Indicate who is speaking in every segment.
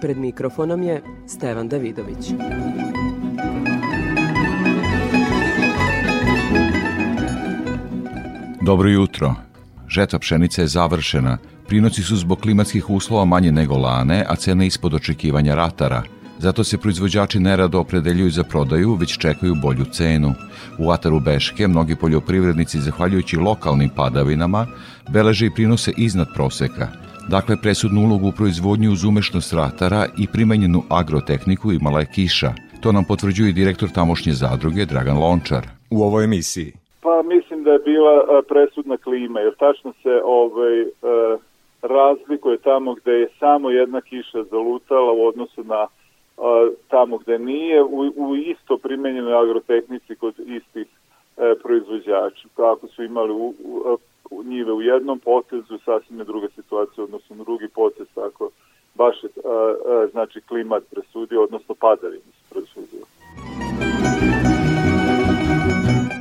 Speaker 1: Pred mikrofonom je Stevan Davidović.
Speaker 2: Dobro jutro. Žetva pšenice je završena. Prinoci su zbog klimatskih uslova manje nego lane, a cene ispod očekivanja ratara. Zato se proizvođači nerado opredeljuju za prodaju, već čekaju bolju cenu. U ataru Beške mnogi poljoprivrednici, zahvaljujući lokalnim padavinama, beleže i prinose iznad proseka. Dakle, presudnu ulogu u proizvodnju uz umešnost ratara i primenjenu agrotehniku imala je kiša. To nam potvrđuje direktor tamošnje zadruge Dragan Lončar.
Speaker 3: U ovoj emisiji
Speaker 4: Pa mislim da je bila a, presudna klima, jer tačno se ovaj, a, razlikuje tamo gde je samo jedna kiša zalutala u odnosu na a, tamo gde nije, u, u isto primenjenoj agrotehnici kod istih e, proizvođača. Ako su imali u, u njive u jednom potezu, sasvim je druga situacija, odnosno drugi potez, tako baš je, a, a, znači klimat presudio, odnosno padavini su presudio.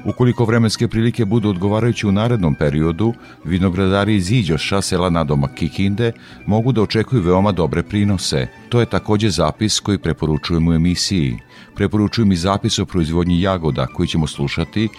Speaker 2: Ukoliko vremenske prilike budu odgovarajući u narednom periodu, vinogradari iz Iđoša, sela nadomak Kikinde, mogu da očekuju veoma dobre prinose. To je takođe zapis koji preporučujemo u emisiji. Preporučujem i zapis o proizvodnji jagoda koji ćemo slušati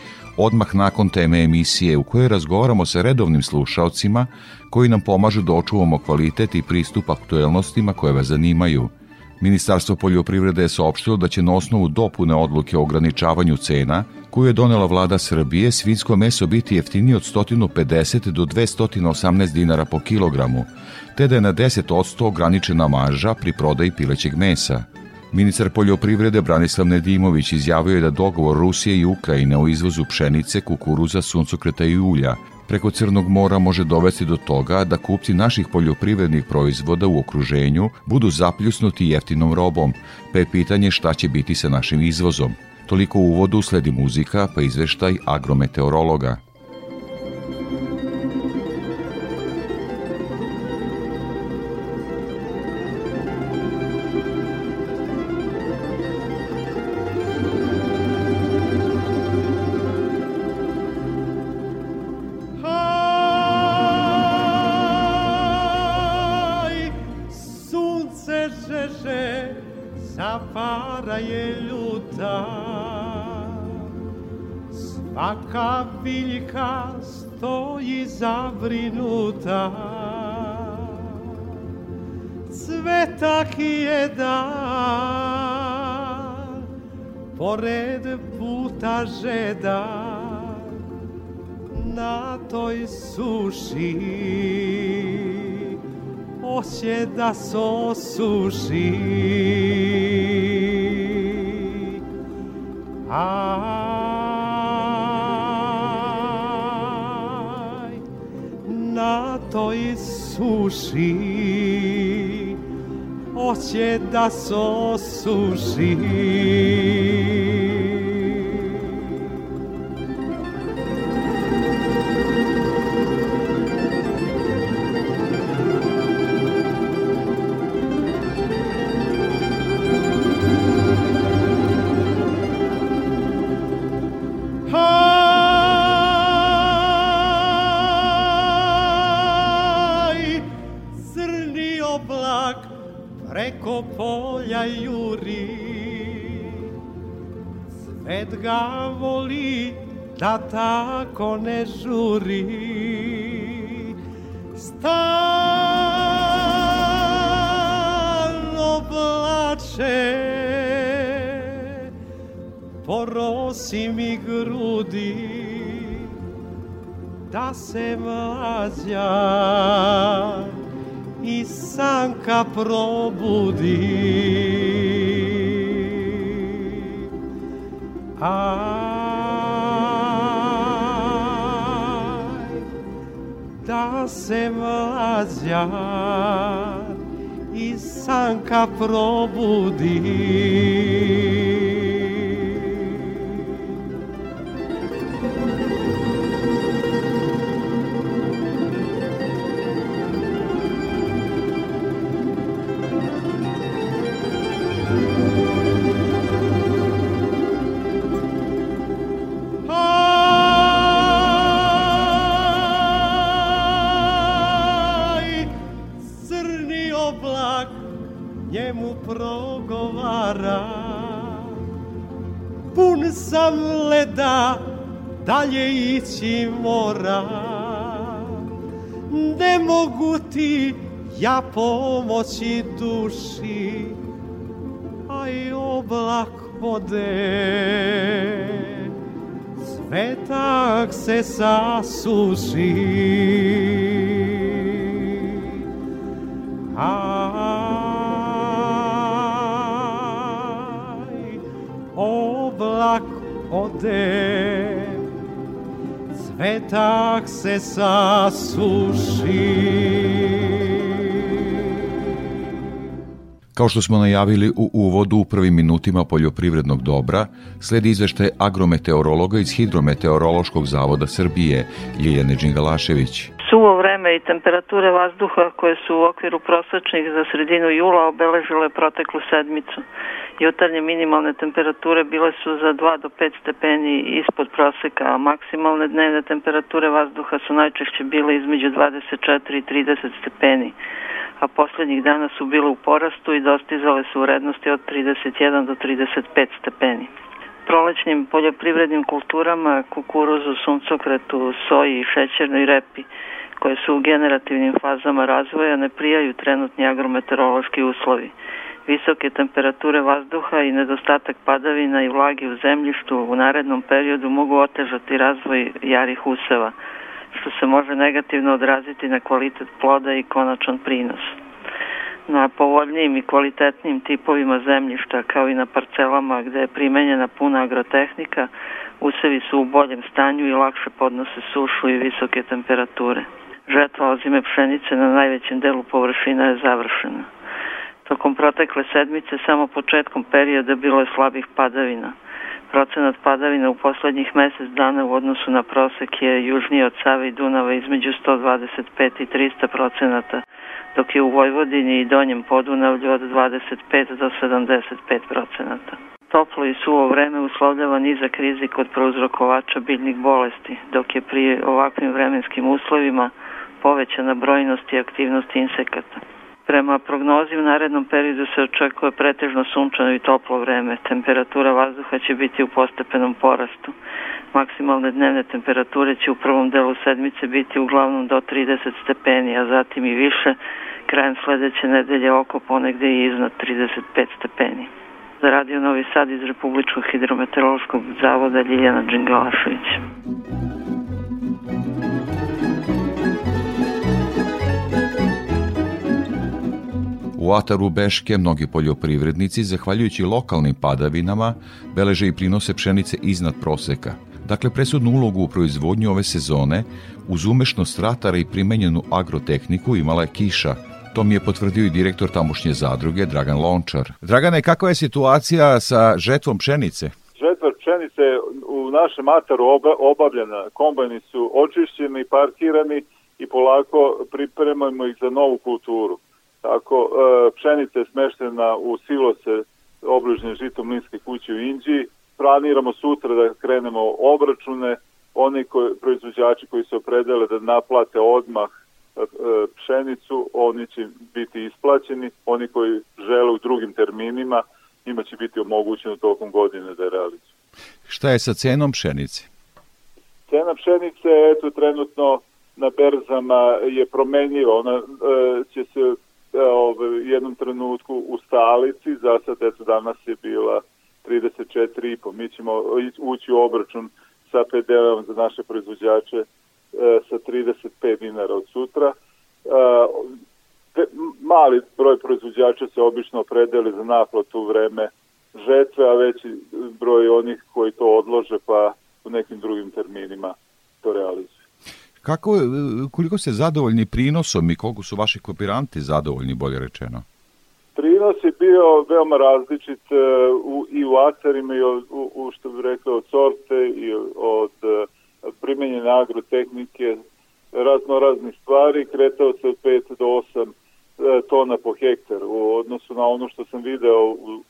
Speaker 2: odmah nakon teme emisije u kojoj razgovaramo sa redovnim slušaocima koji nam pomažu da očuvamo kvalitet i pristup aktuelnostima koje vas zanimaju – Ministarstvo poljoprivrede je saopštilo da će na osnovu dopune odluke o ograničavanju cena, koju je donela vlada Srbije, svinsko meso biti jeftinije od 150 do 218 dinara po kilogramu, te da je na 10% ograničena marža pri prodaji pilećeg mesa. Ministar poljoprivrede Branislav Nedimović izjavio je da dogovor Rusije i Ukrajine o izvozu pšenice, kukuruza, suncokreta i ulja preko Crnog mora može dovesti do toga da kupci naših poljoprivrednih proizvoda u okruženju budu zapljusnuti jeftinom robom, pa je pitanje šta će biti sa našim izvozom. Toliko u uvodu sledi muzika, pa izveštaj agrometeorologa.
Speaker 5: Zabrinuta. Cvetak je dan, pored puta žedan na toj suši hoće da se osuši aj suši hoće da se osuši da tako ne žuri Stalno plače Porosi mi grudi da se mlađa i sanka probudi. Aj, se mlađa i sanka probudi progovara. Pun sam leda, dalje ići mora. Ne mogu ti ja pomoći duši Aj oblak vode. Svetak se sasuši. Aj, ode Svetak se sasuši
Speaker 2: Kao što smo najavili u uvodu u prvim minutima poljoprivrednog dobra, sledi izveštaj agrometeorologa iz Hidrometeorološkog zavoda Srbije, Ljiljane Đingalašević.
Speaker 3: Suvo vreme i temperature vazduha koje su u okviru prosečnih za sredinu jula obeležile proteklu sedmicu. Jutarnje minimalne temperature bile su za 2 do 5 stepeni ispod proseka, a maksimalne dnevne temperature vazduha su najčešće bile između 24 i 30 stepeni a poslednjih dana su bile u porastu i dostizale su vrednosti od 31 do 35 stepeni. Prolećnim poljoprivrednim kulturama, kukuruzu, suncokretu, soji šećernoj repi, koje su u generativnim fazama razvoja, ne prijaju trenutni agrometeorološki uslovi. Visoke temperature vazduha i nedostatak padavina i vlage u zemljištu u narednom periodu mogu otežati razvoj jarih useva, što se može negativno odraziti na kvalitet ploda i konačan prinos. Na povoljnijim i kvalitetnijim tipovima zemljišta, kao i na parcelama gde je primenjena puna agrotehnika, usevi su u boljem stanju i lakše podnose sušu i visoke temperature. Žetva ozime pšenice na najvećem delu površina je završena. Tokom protekle sedmice samo početkom perioda bilo je slabih padavina – Procenat padavina u poslednjih mesec dana u odnosu na prosek je južnije od Save i Dunava između 125 i 300 procenata, dok je u Vojvodini i Donjem Podunavlju od 25 do 75 procenata. Toplo i suvo vreme uslovljava nizak rizik od prouzrokovača biljnih bolesti, dok je pri ovakvim vremenskim uslovima povećana brojnost i aktivnost insekata. Prema prognozi u narednom periodu se očekuje pretežno sunčano i toplo vreme. Temperatura vazduha će biti u postepenom porastu. Maksimalne dnevne temperature će u prvom delu sedmice biti uglavnom do 30 stepeni, a zatim i više, krajem sledeće nedelje oko ponegde i iznad 35 stepeni. Za Radio Novi Sad iz Republičkog hidrometeorološkog zavoda Ljiljana Đingalašević.
Speaker 2: Ataru Beške mnogi poljoprivrednici, zahvaljujući lokalnim padavinama, beleže i prinose pšenice iznad proseka. Dakle, presudnu ulogu u proizvodnju ove sezone, uz umešnost ratara i primenjenu agrotehniku imala je kiša. To mi je potvrdio i direktor tamošnje zadruge Dragan Lončar. Dragane, kakva je situacija sa žetvom pšenice?
Speaker 4: Žetva pšenice u našem ataru oba, obavljena. Kombajni su očišćeni, parkirani i polako pripremamo ih za novu kulturu. Tako, e, pšenica je smeštena u silose obližnje žitom mlinske kuće u Inđiji. Planiramo sutra da krenemo obračune. Oni koji, proizvođači koji se opredele da naplate odmah e, pšenicu, oni će biti isplaćeni. Oni koji žele u drugim terminima, njima će biti omogućeno tokom godine da je realizuju.
Speaker 2: Šta je sa cenom pšenice?
Speaker 4: Cena pšenice, eto, trenutno na berzama je promenjiva. Ona e, će se jednom trenutku u stalici, za sad eto danas je bila 34,5. Mi ćemo ući u obračun sa PDV-om za naše proizvođače e, sa 35 dinara od sutra. E, mali broj proizvođača se obično opredeli za naplatu vreme žetve, a veći broj onih koji to odlože pa u nekim drugim terminima to realizuju.
Speaker 2: Kako, koliko ste zadovoljni prinosom i koliko su vaši kooperanti zadovoljni, bolje rečeno?
Speaker 4: prinos je bio veoma različit e, u, i u atarima i u, u, što bih rekao od sorte i od e, primenjene agrotehnike razno raznih stvari kretao se od 5 do 8 e, tona po hektar u odnosu na ono što sam video u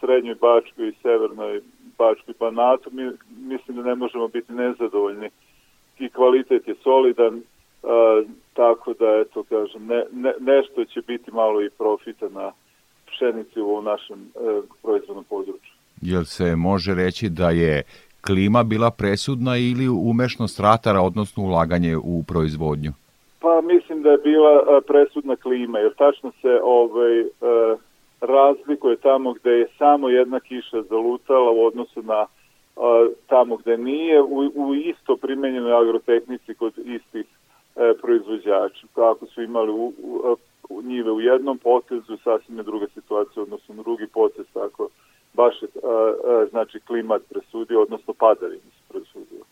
Speaker 4: srednjoj Bačkoj i severnoj Bačkoj Banatu mi, mislim da ne možemo biti nezadovoljni i kvalitet je solidan a, tako da eto kažem ne, ne, nešto će biti malo i profita na pšenici u našem e, proizvodnom području.
Speaker 2: Jel se može reći da je klima bila presudna ili umešnost ratara, odnosno ulaganje u proizvodnju?
Speaker 4: Pa mislim da je bila a, presudna klima, jer tačno se ovaj, e, razlikuje tamo gde je samo jedna kiša zalutala u odnosu na tamo gde nije, u, u isto primenjenoj agrotehnici kod istih e, proizvođača. Kako su imali u, u, u njive u jednom potezu, sasvim je druga situacija, odnosno drugi potez, tako baš je, a, a, znači klimat presudio, odnosno padavine su presudio.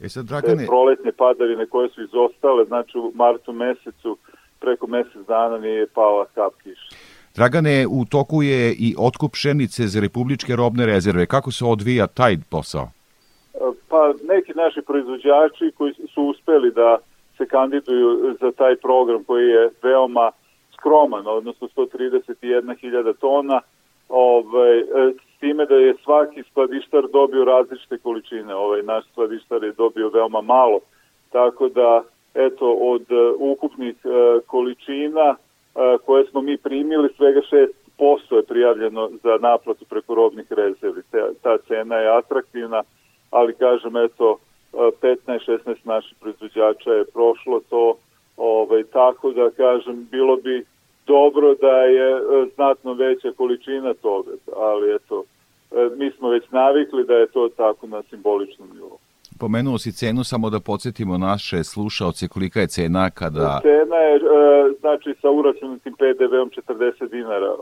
Speaker 2: E sad, Dragane...
Speaker 4: Te proletne padavine koje su izostale, znači u martu mesecu preko mesec dana nije pala kap kiša.
Speaker 2: Dragane, u toku je i otkup pšenice za republičke robne rezerve. Kako se odvija taj posao?
Speaker 4: Pa neki naši proizvođači koji su uspeli da se kandiduju za taj program koji je veoma skroman, odnosno 131.000 tona, ovaj, s time da je svaki skladištar dobio različite količine. Ovaj, naš skladištar je dobio veoma malo, tako da eto, od uh, ukupnih uh, količina koje smo mi primili, svega 6% je prijavljeno za naplatu preko robnih rezervi. Ta, ta cena je atraktivna, ali kažem, eto, 15-16 naših proizvođača je prošlo to, ovaj, tako da kažem, bilo bi dobro da je e, znatno veća količina toga, ali eto, e, mi smo već navikli da je to tako na simboličnom nivou.
Speaker 2: Pomenuo si cenu, samo da podsjetimo naše slušaoce kolika je cena kada...
Speaker 4: Cena je, e, znači, sa uračunatim PDV-om 40 dinara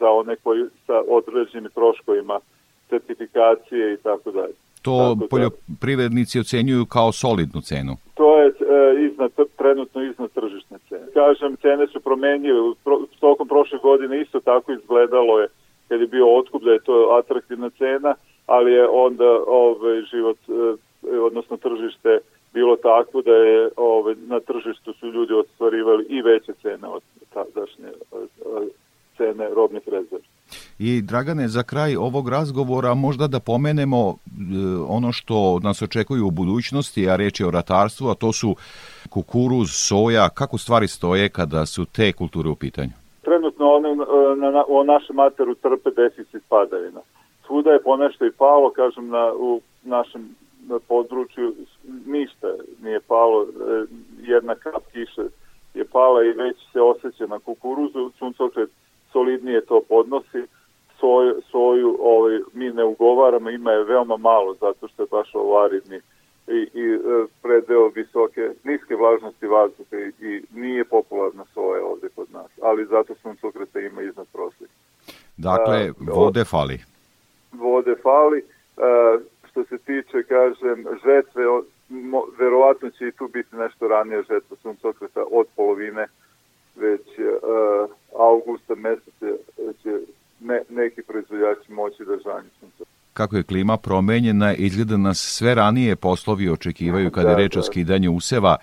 Speaker 4: za one koji sa određenim troškovima certifikacije i tako dalje.
Speaker 2: To tako da- poljoprivrednici ocenjuju kao solidnu cenu.
Speaker 4: To je iznad, trenutno iznad tržišne cene. Kažem, cene su promenjive. Pro, tokom prošle godine isto tako izgledalo je kad je bio otkup da je to atraktivna cena, ali je onda ovaj, život, eh, odnosno tržište bilo takvo da je ovaj, na tržištu su ljudi ostvarivali i veće cene od tadašnje eh, cene robnih rezervi.
Speaker 2: I Dragane, za kraj ovog razgovora možda da pomenemo e, ono što nas očekuju u budućnosti, a reč je o ratarstvu, a to su kukuruz, soja, kako stvari stoje kada su te kulture u pitanju?
Speaker 4: Trenutno one, na, na, u našem materu trpe deficit padavina. Svuda je ponešto i palo, kažem, na, u našem na području ništa nije palo, e, jedna kap kiše je pala i već se osjeća na kukuruzu, suncokret solidnije to podnosi, soju, soju ovaj, mi ne ugovaramo, ima je veoma malo zato što je baš ovo aridni i, i e, predeo visoke, niske vlažnosti vazduha i, i nije popularna soja ovde kod nas, ali zato suncokreta ima iznad prosjeka.
Speaker 2: Dakle, vode fali.
Speaker 4: Vode fali. A, što se tiče, kažem, žetve, verovatno će i tu biti nešto ranije žetva suncokreta od polovine već uh, augusta meseca će ne, neki proizvođači moći da žanju suncokreta
Speaker 2: kako je klima promenjena, izgleda nas sve ranije poslovi očekivaju kada je da, reč o da. skidanju useva.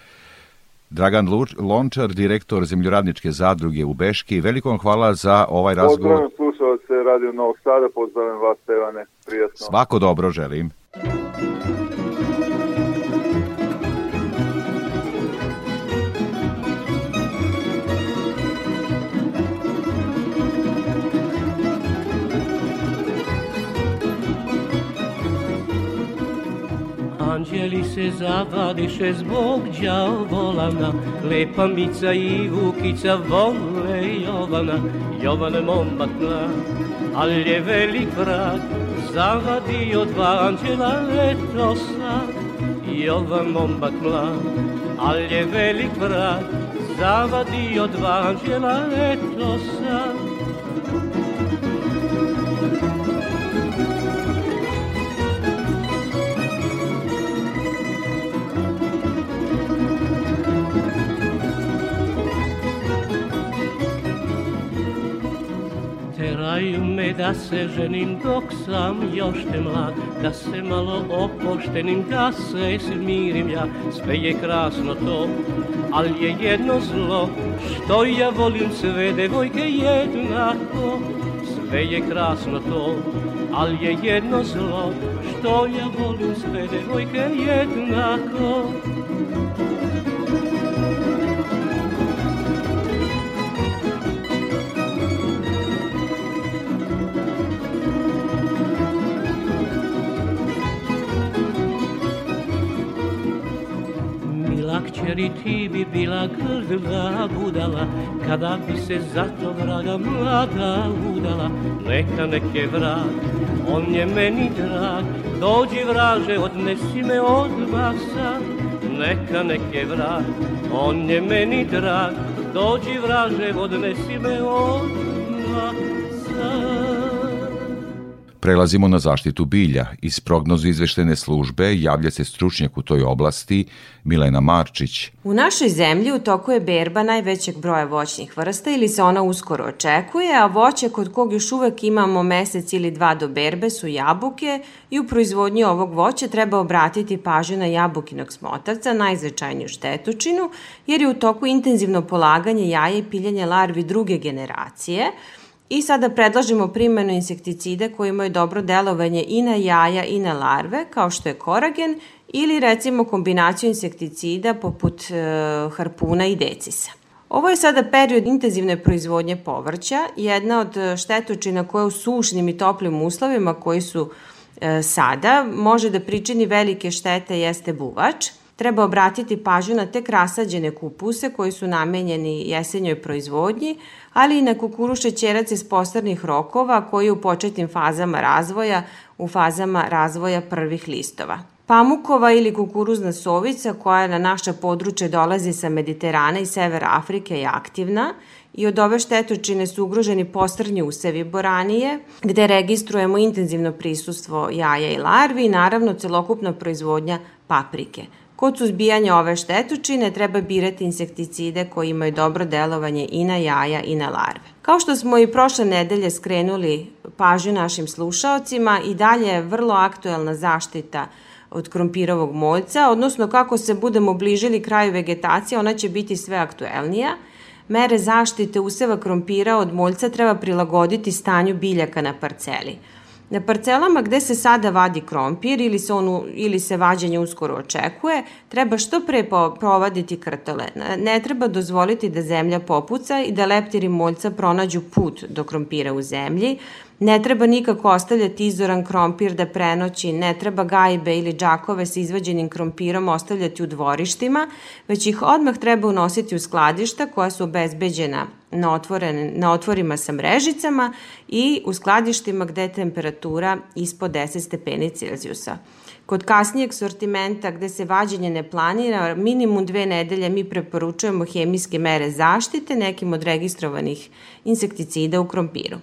Speaker 2: Dragan Lončar, direktor zemljoradničke zadruge u Beški, veliko vam hvala za ovaj razgovor.
Speaker 4: Pozdravim slušalce Radio Novog Sada, pozdravim vas, Stevane, prijatno.
Speaker 2: Svako dobro želim.
Speaker 6: Anđeli se zavadiše zbog djavolana, lepa Mica i Vukica vole Jovana, Jovana momak mlad, al je velik vrag, zavadio dva anđela leto sad. Jovan momak mlad, al je velik vrag, zavadio dva anđela leto sad. Da se ženim dok sam još te mlad, da se malo opoštenim, da se smirim ja, sve je krasno to, ali je jedno zlo, što ja volim sve devojke jednako, sve je krasno to, ali je jedno zlo, što ja volim sve devojke jednako. Kćeri ti bi bila grda budala Kada bi se zato vraga mlada udala. Neka neke vrag, on je meni drag Dođi vraže, odnesi me odmah sad Neka neke vrag, on je meni drag Dođi vraže, odnesi me odmah
Speaker 2: Prelazimo na zaštitu bilja. Iz prognozu izveštene službe javlja se stručnjak u toj oblasti Milena Marčić.
Speaker 7: U našoj zemlji u toku je berba najvećeg broja voćnih vrsta ili se ona uskoro očekuje, a voće kod kog još uvek imamo mesec ili dva do berbe su jabuke i u proizvodnji ovog voća treba obratiti pažnju na jabukinog smotavca, najznačajniju štetočinu, jer je u toku intenzivno polaganje jaja i piljanje larvi druge generacije, I sada predlažemo primjenu insekticide koji imaju dobro delovanje i na jaja i na larve, kao što je koragen, ili recimo kombinaciju insekticida poput e, harpuna i decisa. Ovo je sada period intenzivne proizvodnje povrća, jedna od štetočina koja u sušnim i toplim uslovima koji su e, sada može da pričini velike štete jeste buvač. Treba obratiti pažnju na te krasađene kupuse koji su namenjeni jesenjoj proizvodnji, ali i na kukuruše ćerac iz postarnih rokova koji u početnim fazama razvoja, u fazama razvoja prvih listova. Pamukova ili kukuruzna sovica koja na naša područje dolazi sa Mediterana i Severa Afrike je aktivna i od ove štetočine su ugroženi postrnji usevi boranije, gde registrujemo intenzivno prisustvo jaja i larvi i naravno celokupna proizvodnja paprike – Kod suzbijanja ove štetočine treba birati insekticide koji imaju dobro delovanje i na jaja i na larve. Kao što smo i prošle nedelje skrenuli pažnju našim slušaocima, i dalje je vrlo aktuelna zaštita od krompirovog moljca, odnosno kako se budemo bližili kraju vegetacije, ona će biti sve aktuelnija. Mere zaštite useva krompira od moljca treba prilagoditi stanju biljaka na parceli – Na parcelama gde se sada vadi krompir ili se, onu, ili se vađenje uskoro očekuje, treba što pre provaditi krtole. Ne treba dozvoliti da zemlja popuca i da leptiri moljca pronađu put do krompira u zemlji, Ne treba nikako ostavljati izoran krompir da prenoći, ne treba gajbe ili džakove sa izvađenim krompirom ostavljati u dvorištima, već ih odmah treba unositi u skladišta koja su obezbeđena na, otvoren, na otvorima sa mrežicama i u skladištima gde je temperatura ispod 10 stepeni Celzijusa. Kod kasnijeg sortimenta gde se vađenje ne planira, minimum dve nedelje mi preporučujemo hemijske mere zaštite nekim od registrovanih insekticida u krompiru.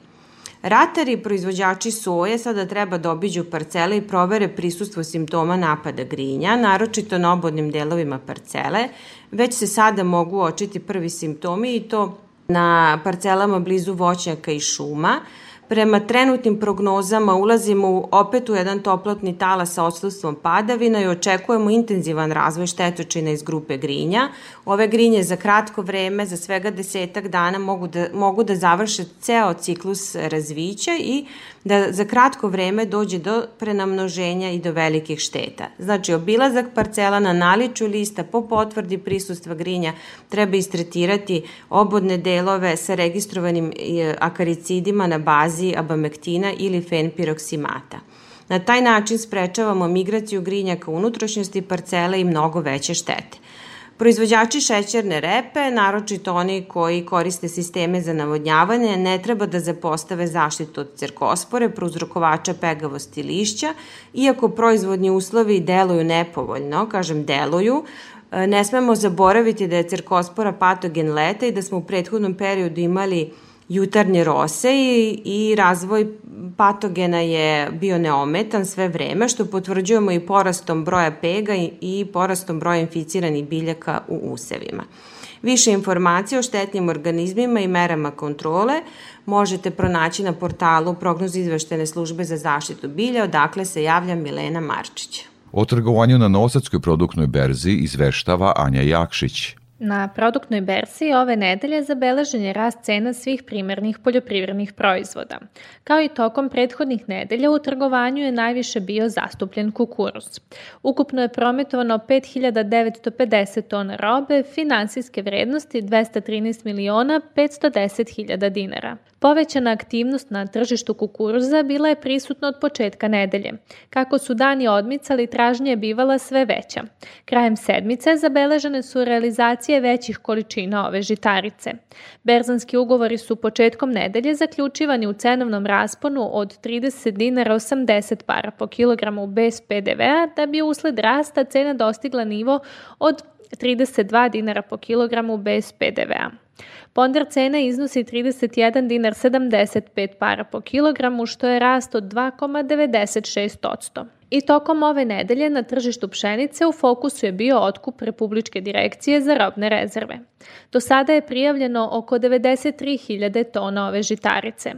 Speaker 7: Ratari i proizvođači soje sada treba da obiđu parcele i provere prisustvo simptoma napada grinja, naročito na obodnim delovima parcele. Već se sada mogu očiti prvi simptomi i to na parcelama blizu voćnjaka i šuma. Prema trenutnim prognozama ulazimo opet u jedan toplotni tala sa odsustvom padavina i očekujemo intenzivan razvoj štetočina iz grupe grinja. Ove grinje za kratko vreme, za svega desetak dana mogu da, mogu da završe ceo ciklus razvića i da za kratko vreme dođe do prenamnoženja i do velikih šteta. Znači, obilazak parcela na naliču lista po potvrdi prisustva grinja treba istretirati obodne delove sa registrovanim e, akaricidima na bazi abamektina ili fenpiroksimata. Na taj način sprečavamo migraciju grinjaka unutrašnjosti parcele i mnogo veće štete. Proizvođači šećerne repe, naročito oni koji koriste sisteme za navodnjavanje, ne treba da zapostave zaštitu od cerkospore, prouzrokovača pegavosti lišća, iako proizvodni uslovi deluju nepovoljno, kažem deluju, ne smemo zaboraviti da je cerkospora patogen leta i da smo u prethodnom periodu imali jutarnje rose i, i razvoj patogena je bio neometan sve vreme, što potvrđujemo i porastom broja pega i, i porastom broja inficiranih biljaka u usevima. Više informacija o štetnim organizmima i merama kontrole možete pronaći na portalu prognoz izveštene službe za zaštitu bilja, odakle se javlja Milena Marčić.
Speaker 2: O trgovanju na Novosadskoj produktnoj berzi izveštava Anja Jakšić.
Speaker 8: Na produktnoj berzi ove nedelje zabeležen je rast cena svih primarnih poljoprivrednih proizvoda. Kao i tokom prethodnih nedelja u trgovanju je najviše bio zastupljen kukuruz. Ukupno je prometovano 5950 tona robe finansijske vrednosti 213 miliona 510 hiljada dinara. Povećana aktivnost na tržištu kukuruza bila je prisutna od početka nedelje. Kako su dani odmicali, tražnja je bivala sve veća. Krajem sedmice zabeležene su realizacije većih količina ove žitarice. Berzanski ugovori su početkom nedelje zaključivani u cenovnom rasponu od 30 dinara 80 para po kilogramu bez PDV-a, da bi usled rasta cena dostigla nivo od 32 dinara po kilogramu bez PDV-a. Ponder cena iznosi 31 dinar 75 para po kilogramu, što je rast od 2,96%. I tokom ove nedelje na tržištu pšenice u fokusu je bio otkup Republičke direkcije za robne rezerve. Do sada je prijavljeno oko 93.000 tona ove žitarice.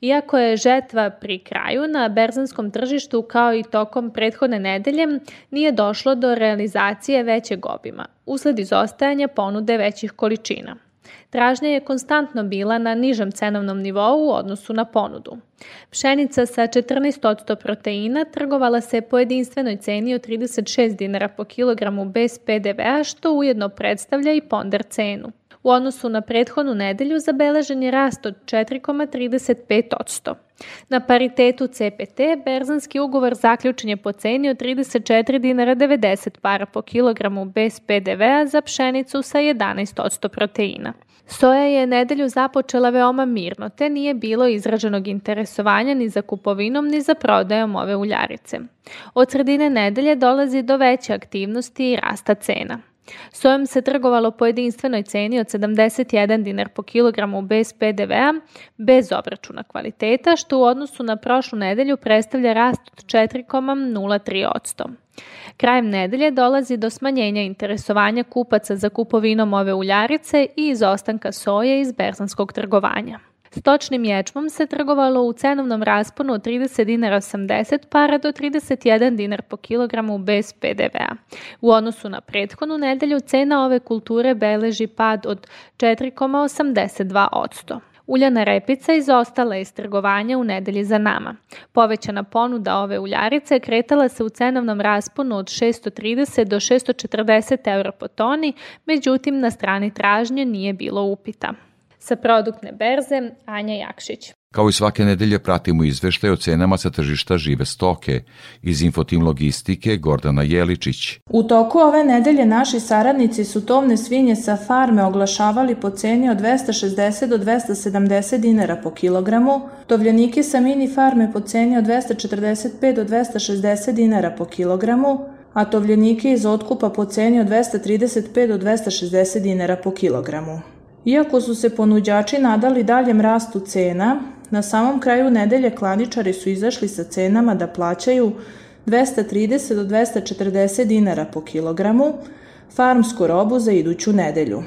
Speaker 8: Iako je žetva pri kraju, na berzanskom tržištu kao i tokom prethodne nedelje nije došlo do realizacije većeg obima, usled izostajanja ponude većih količina. Tražnja je konstantno bila na nižem cenovnom nivou u odnosu na ponudu. Pšenica sa 14% proteina trgovala se po jedinstvenoj ceni od 36 dinara po kilogramu bez PDV-a, što ujedno predstavlja i ponder cenu. U odnosu na prethodnu nedelju zabeležen je rast od 4,35%. Na paritetu CPT berzanski ugovor zaključen je po ceni od 34 dinara 90 para po kilogramu bez PDV-a za pšenicu sa 11% proteina. Soja je nedelju započela veoma mirno, te nije bilo izraženog interesovanja ni za kupovinom ni za prodajom ove uljarice. Od sredine nedelje dolazi do veće aktivnosti i rasta cena. Sojom se trgovalo po jedinstvenoj ceni od 71 dinar po kilogramu bez PDV-a, bez obračuna kvaliteta, što u odnosu na prošlu nedelju predstavlja rast od 4,03%. Krajem nedelje dolazi do smanjenja interesovanja kupaca za kupovinom ove uljarice i izostanka soje iz berzanskog trgovanja. Stočnim ječmom se trgovalo u cenovnom rasponu od 30 dinara 80 para do 31 dinar po kilogramu bez PDV-a. U odnosu na prethodnu nedelju cena ove kulture beleži pad od 4,82%. Uljana repica izostala iz trgovanja u nedelji za nama. Povećana ponuda ove uljarice kretala se u cenovnom rasponu od 630 do 640 eura po toni, međutim na strani tražnje nije bilo upita. Sa produktne berze Anja Jakšić.
Speaker 2: Kao i svake nedelje pratimo izveštaj o cenama sa tržišta žive stoke. Iz Infotim Logistike Gordana Jeličić.
Speaker 9: U toku ove nedelje naši saradnici su tovne svinje sa farme oglašavali po ceni od 260 do 270 dinara po kilogramu, tovljenike sa mini farme po ceni od 245 do 260 dinara po kilogramu, a tovljenike iz otkupa po ceni od 235 do 260 dinara po kilogramu. Iako su se ponuđači nadali daljem rastu cena, na samom kraju nedelje klaničari su izašli sa cenama da plaćaju 230 do 240 dinara po kilogramu farmsku robu za iduću nedelju.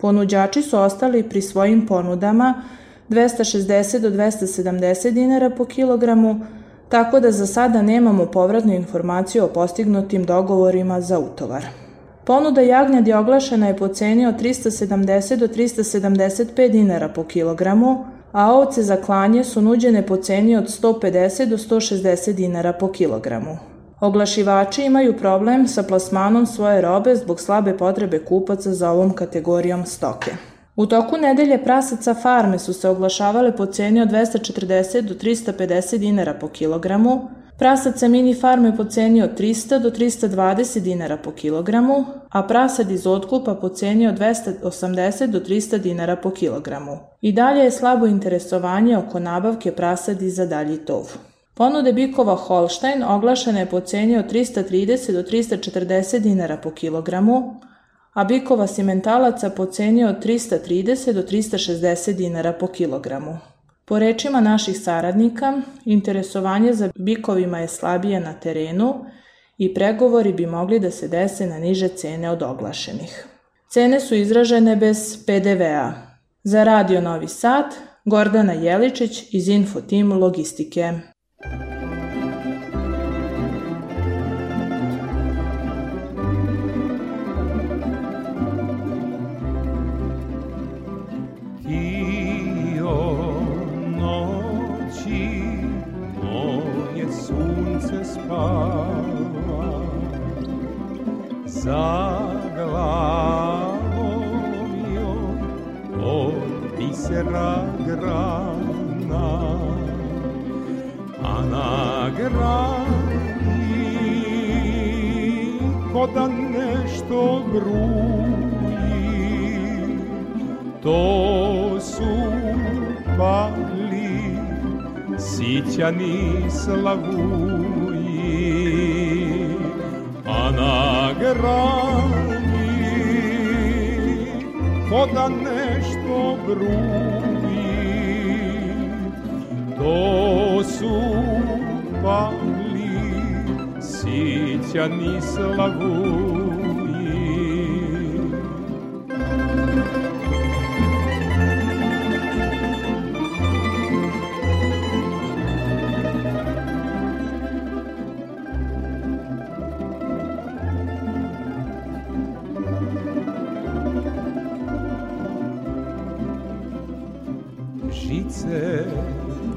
Speaker 9: Ponuđači su ostali pri svojim ponudama 260 do 270 dinara po kilogramu, tako da za sada nemamo povratnu informaciju o postignutim dogovorima za utovar. Ponuda jagnjadi oglašena je po ceni od 370 do 375 dinara po kilogramu, a ovce za klanje su nuđene po ceni od 150 do 160 dinara po kilogramu. Oglašivači imaju problem sa plasmanom svoje robe zbog slabe potrebe kupaca za ovom kategorijom stoke. U toku nedelje prasaca farme su se oglašavale po ceni od 240 do 350 dinara po kilogramu, Prasaca mini farme po ceni od 300 do 320 dinara po kilogramu, a prasad iz otkupa po ceni od 280 do 300 dinara po kilogramu. I dalje je slabo interesovanje oko nabavke prasadi za dalji tov. Ponude bikova Holstein oglašene je po ceni od 330 do 340 dinara po kilogramu, a bikova simentalaca po ceni od 330 do 360 dinara po kilogramu. Po rečima naših saradnika, interesovanje za bikovima je slabije na terenu i pregovori bi mogli da se dese na niže cene od oglašenih. Cene su izražene bez PDV-a. Za Radio Novi Sad, Gordana Jeličić iz Info Team Logistike.
Speaker 10: Za glavom joj od bisera grana, a na grani ko da nešto bruji, to su pali sićani slavuji, a na grani ko da nešto bruji to su pali sićani slavuji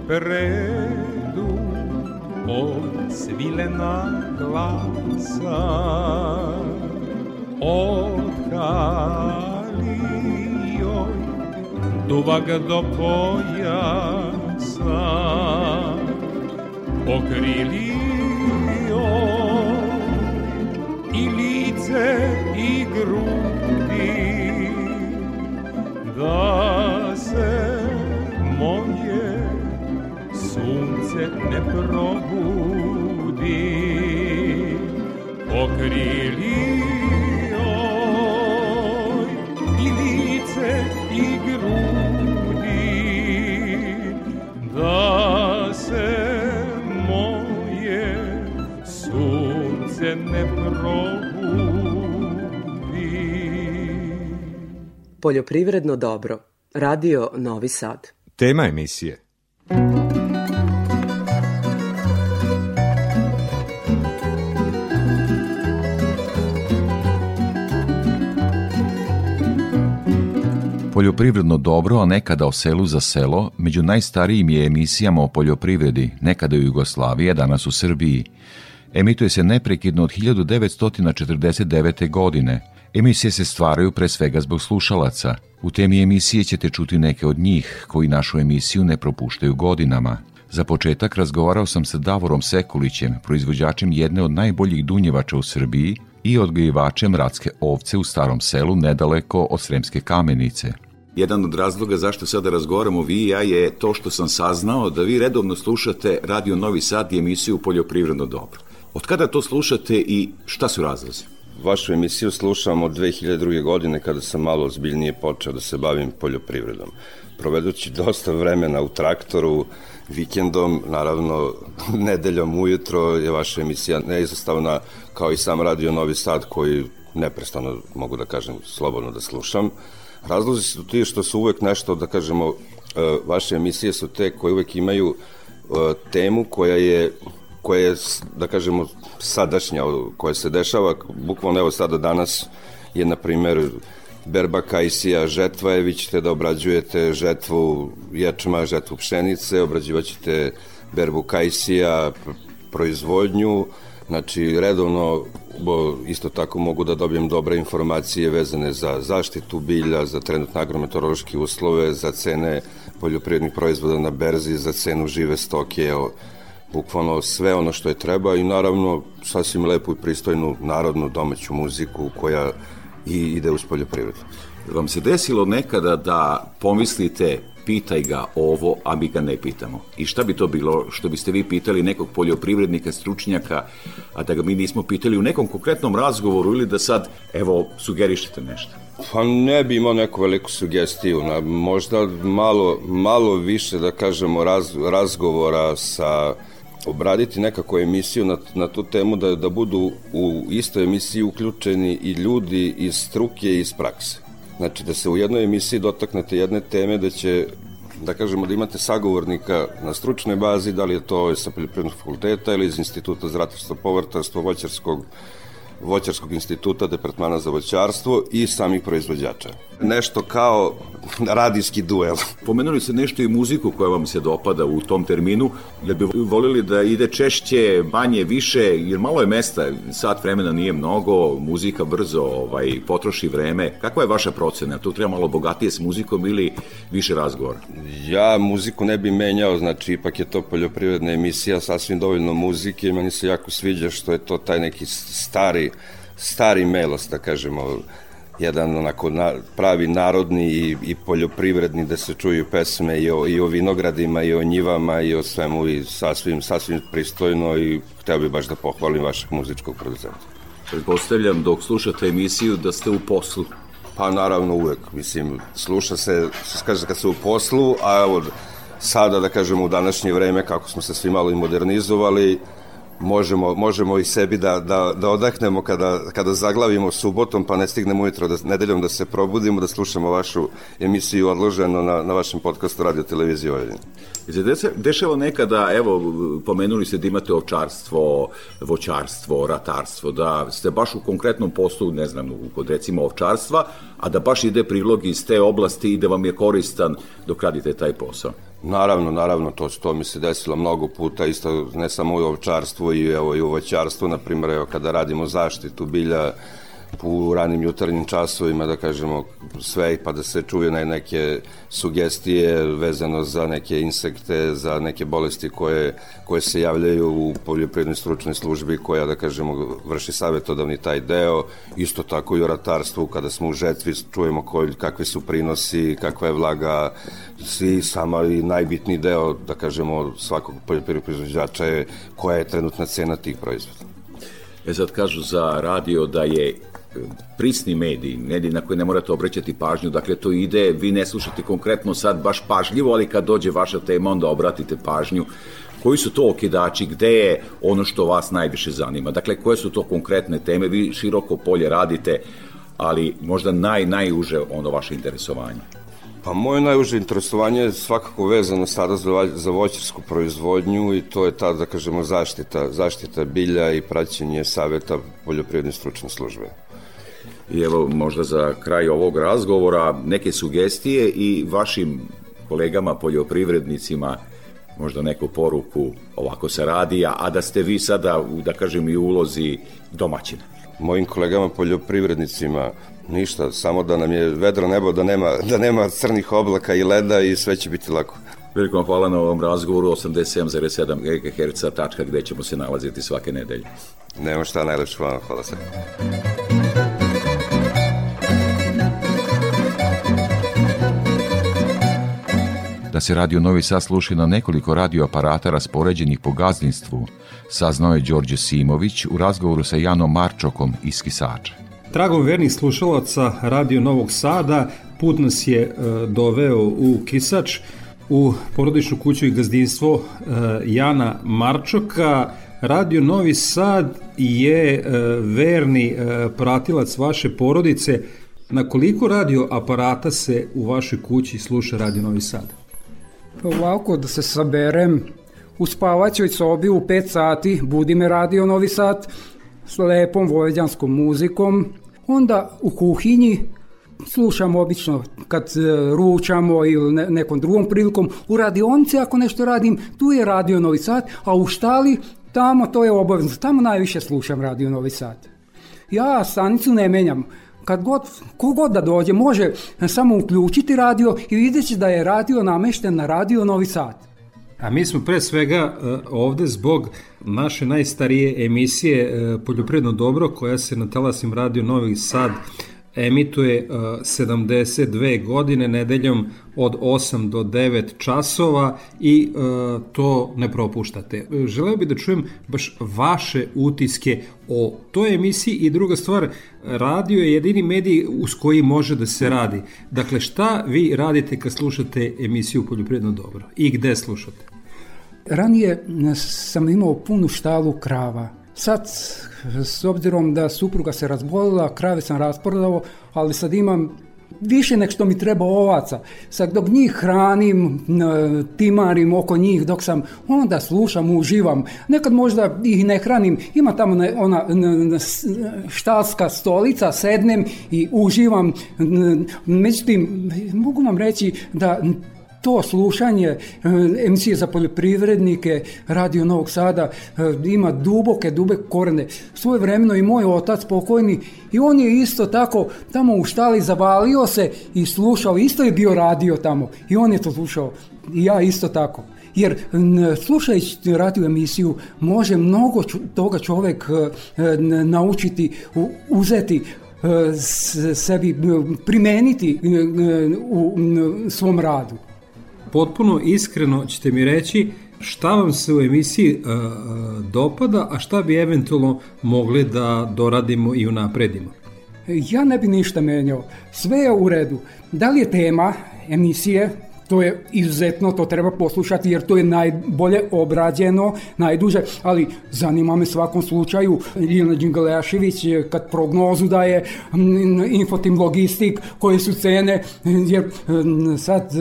Speaker 10: predu od svilena glasa od kalijoj duvak do pojasa pokrili joj i lice i grudi da sunce ne probudi pokrili joj i lice i grudi da se moje sunce ne probudi
Speaker 1: Poljoprivredno dobro. Radio Novi Sad.
Speaker 11: Tema emisije.
Speaker 2: Poljoprivredno dobro, a nekada o selu za selo, među najstarijim je emisijama o poljoprivredi, nekada u Jugoslaviji, a danas u Srbiji. Emituje se neprekidno od 1949. godine. Emisije se stvaraju pre svega zbog slušalaca. U temi emisije ćete čuti neke od njih, koji našu emisiju ne propuštaju godinama. Za početak razgovarao sam sa Davorom Sekulićem, proizvođačem jedne od najboljih dunjevača u Srbiji i odgajivačem ratske ovce u starom selu nedaleko od Sremske kamenice.
Speaker 12: Jedan od razloga zašto sada razgovaramo vi i ja je to što sam saznao da vi redovno slušate Radio Novi Sad i emisiju Poljoprivredno dobro. Od kada to slušate i šta su razlozi?
Speaker 13: Vašu emisiju slušam od 2002. godine kada sam malo ozbiljnije počeo da se bavim poljoprivredom. Provedući dosta vremena u traktoru, vikendom, naravno nedeljom ujutro je vaša emisija neizostavna kao i sam Radio Novi Sad koji neprestano mogu da kažem slobodno da slušam. Razlozi su ti što su uvek nešto, da kažemo, e, vaše emisije su te koje uvek imaju e, temu koja je koja je, da kažemo, sadašnja, koja se dešava, bukvalno evo sada danas je, na primer, berba kajsija, žetva je, vi ćete da obrađujete žetvu ječma, žetvu pšenice, obrađivaćete berbu kajsija, proizvodnju, znači redovno isto tako mogu da dobijem dobre informacije vezane za zaštitu bilja, za trenutne agrometeorološke uslove, za cene poljoprivrednih proizvoda na berzi, za cenu žive stoke, evo, bukvalno sve ono što je treba i naravno sasvim lepu i pristojnu narodnu domaću muziku koja i ide uz poljoprivredu.
Speaker 12: Vam se desilo nekada da pomislite pitaj ga ovo, a mi ga ne pitamo. I šta bi to bilo što biste vi pitali nekog poljoprivrednika, stručnjaka, a da ga mi nismo pitali u nekom konkretnom razgovoru ili da sad, evo, sugerišete nešto?
Speaker 13: Pa ne bi imao neku veliku sugestiju, na, možda malo, malo više, da kažemo, raz, razgovora sa obraditi nekako emisiju na, na tu temu da, da budu u istoj emisiji uključeni i ljudi iz struke i iz prakse. Znači da se u jednoj emisiji dotaknete jedne teme da će da kažemo da imate sagovornika na stručnoj bazi, da li je to sa poljoprivrednog fakulteta ili iz instituta za ratarstvo, povrtarstvo, voćarskog Voćarskog instituta, Departmana za voćarstvo i samih proizvođača. Nešto kao radijski duel.
Speaker 2: Pomenuli se nešto i muziku koja vam se dopada u tom terminu, da bi volili da ide češće, manje, više, jer malo je mesta, sat vremena nije mnogo, muzika brzo ovaj, potroši vreme. Kakva je vaša procena? Tu treba malo bogatije s muzikom ili više razgovora?
Speaker 13: Ja muziku ne bi menjao, znači ipak je to poljoprivredna emisija, sasvim dovoljno muzike, meni se jako sviđa što je to taj neki stari, stari melos, da kažemo, jedan onako na, pravi narodni i, i poljoprivredni da se čuju pesme i o, i o vinogradima i o njivama i o svemu i sasvim, sasvim pristojno i hteo bih baš da pohvalim vašeg muzičkog producenta.
Speaker 2: Pretpostavljam dok slušate emisiju da ste u poslu.
Speaker 13: Pa naravno uvek, mislim, sluša se, kaže kad se u poslu, a evo sada da kažemo u današnje vreme kako smo se svi malo i modernizovali, možemo, možemo i sebi da, da, da odahnemo kada, kada zaglavimo subotom pa ne stignemo ujutro da, nedeljom da se probudimo, da slušamo vašu emisiju odloženo na, na vašem podcastu Radio Televizije Vojvodine.
Speaker 2: Se dešava nekada, evo, pomenuli ste da imate ovčarstvo, voćarstvo, ratarstvo, da ste baš u konkretnom poslu, ne znam, kod recimo ovčarstva, a da baš ide prilog iz te oblasti i da vam je koristan dok radite taj posao.
Speaker 13: Naravno, naravno, to, to mi se desilo mnogo puta, isto ne samo u ovčarstvu i, evo, i u voćarstvu, na primjer, evo, kada radimo zaštitu bilja, u ranim jutarnjim časovima, da kažemo, sve, pa da se čuju na neke sugestije vezano za neke insekte, za neke bolesti koje, koje se javljaju u poljoprivrednoj stručnoj službi koja, da kažemo, vrši savjetodavni taj deo. Isto tako i u ratarstvu, kada smo u žetvi, čujemo koji, kakvi su prinosi, kakva je vlaga, svi sama i najbitniji deo, da kažemo, svakog poljoprivrednog proizvođača je koja je trenutna cena tih proizvoda.
Speaker 2: E sad kažu za radio da je prisni mediji, mediji na koje ne morate obraćati pažnju, dakle to ide, vi ne slušate konkretno sad baš pažljivo, ali kad dođe vaša tema onda obratite pažnju koji su to okidači, gde je ono što vas najviše zanima, dakle koje su to konkretne teme, vi široko polje radite, ali možda naj, najuže ono vaše interesovanje.
Speaker 13: Pa moje najuže interesovanje je svakako vezano sada za, za voćarsku proizvodnju i to je ta, da kažemo, zaštita, zaštita bilja i praćenje saveta poljoprivredne stručne službe.
Speaker 2: I evo možda za kraj ovog razgovora neke sugestije i vašim kolegama poljoprivrednicima možda neku poruku ovako se radi, a da ste vi sada, da kažem, i ulozi domaćina.
Speaker 13: Mojim kolegama poljoprivrednicima ništa, samo da nam je vedro nebo, da nema, da nema crnih oblaka i leda i sve će biti lako.
Speaker 2: Veliko vam hvala na ovom razgovoru 87,7 GHz, tačka gde ćemo se nalaziti svake nedelje.
Speaker 13: Nema šta, najlepše hvala, hvala se.
Speaker 14: Da se Radio Novi Sad sluši na nekoliko radioaparata raspoređenih po gazdinstvu, saznao je Đorđe Simović u razgovoru sa Janom Marčokom iz Kisača.
Speaker 15: Tragom vernih slušalaca Radio Novog Sada put nas je e, doveo u Kisač, u porodičnu kuću i gazdinstvo e, Jana Marčoka. Radio Novi Sad je e, verni e, pratilac vaše porodice. Na koliko radio aparata se u vašoj kući sluša Radio Novi Sad?
Speaker 16: Ovako da se saberem, u spavaćoj sobi u 5 sati budi me radio Novi Sad s lepom vojeđanskom muzikom, onda u kuhinji slušam obično kad e, ručamo ili ne, nekom drugom prilikom, u radionici ako nešto radim, tu je radio Novi Sad, a u štali tamo to je obavezno, tamo najviše slušam radio Novi Sad. Ja stanicu ne menjam, kad god, kogod da dođe, može samo uključiti radio i vidjet da je radio namešten na radio Novi Sad.
Speaker 15: A mi smo pre svega e, ovde zbog naše najstarije emisije e, Poljoprivredno dobro koja se na Talasim radio Novi Sad emituje 72 uh, godine nedeljom od 8 do 9 časova i uh, to ne propuštate. Želeo bih da čujem baš vaše utiske o toj emisiji i druga stvar, radio je jedini medij uz koji može da se radi. Dakle, šta vi radite kad slušate emisiju Poljoprivredno dobro i gde slušate?
Speaker 16: Ranije sam imao punu štalu krava. Sad, s obzirom da supruga se razbolila, krave sam rasprodao, ali sad imam više nek što mi treba ovaca. Sad dok njih hranim, timarim oko njih, dok sam, onda slušam, uživam. Nekad možda ih ne hranim, ima tamo ona štalska stolica, sednem i uživam. Međutim, mogu vam reći da to slušanje e, emisije za poljoprivrednike Radio Novog Sada e, ima duboke, duboke korene. Svoje vremeno i moj otac pokojni i on je isto tako tamo u štali zavalio se i slušao, isto je bio radio tamo i on je to slušao i ja isto tako. Jer slušajući radio emisiju može mnogo toga čovjek e, naučiti, uzeti sebi primeniti u svom radu
Speaker 15: potpuno iskreno ćete mi reći šta vam se u emisiji uh, dopada, a šta bi eventualno mogli da doradimo i unapredimo?
Speaker 16: Ja ne bi ništa menjao. Sve je u redu. Da li je tema emisije to je izuzetno, to treba poslušati jer to je najbolje obrađeno, najduže, ali zanima me svakom slučaju Ljena Đingalejašević kad prognozu daje infotim logistik, koje su cene, jer sad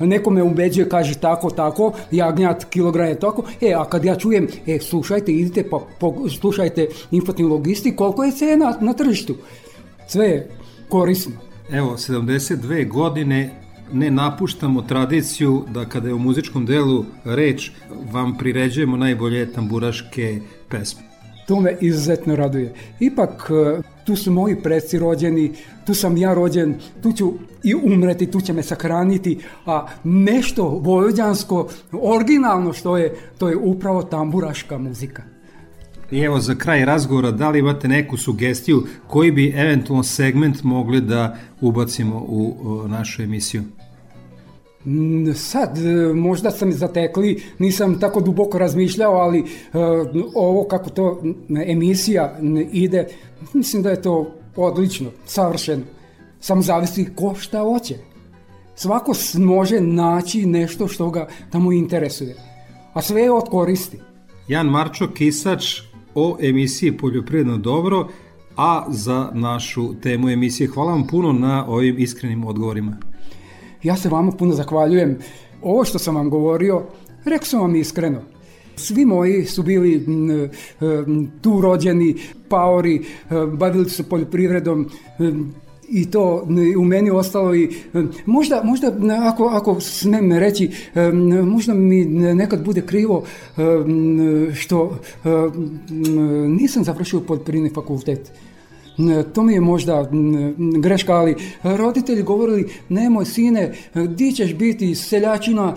Speaker 16: neko me ubeđuje, kaže tako, tako, jagnjat kilogram je tako, e, a kad ja čujem, e, slušajte, idite pa slušajte infotim logistik, koliko je cena na tržištu. Sve je korisno.
Speaker 15: Evo, 72 godine ne napuštamo tradiciju da kada je u muzičkom delu reč vam priređujemo najbolje tamburaške pesme.
Speaker 16: To me izuzetno raduje. Ipak e, tu su moji preci rođeni, tu sam ja rođen, tu ću i umreti, tu će me sakraniti, a nešto vojvođansko, originalno što je, to je upravo tamburaška muzika.
Speaker 15: I evo za kraj razgovora, da li imate neku sugestiju koji bi eventualno segment mogli da ubacimo u našu emisiju?
Speaker 16: Mm, sad, e, možda sam zatekli, nisam tako duboko razmišljao, ali uh, ovo kako to emisija ide, mislim da je to odlično, savršeno. Samo zavisi ko šta hoće. Svako može naći nešto što ga tamo interesuje. A sve je od koristi.
Speaker 15: Jan Marčo Kisač o emisiji Poljoprivredno dobro, a za našu temu emisije. Hvala vam puno na ovim iskrenim odgovorima.
Speaker 16: Ja se vama puno zahvaljujem. Ovo što sam vam govorio, rekao sam vam iskreno. Svi moji su bili tu rođeni, paori, bavili su poljoprivredom, i to u meni ostalo i možda, možda ako, ako smem reći, možda mi nekad bude krivo što nisam završio poljoprivredni fakultet. To mi je možda greška, ali roditelji govorili nemoj sine, di ćeš biti seljačina,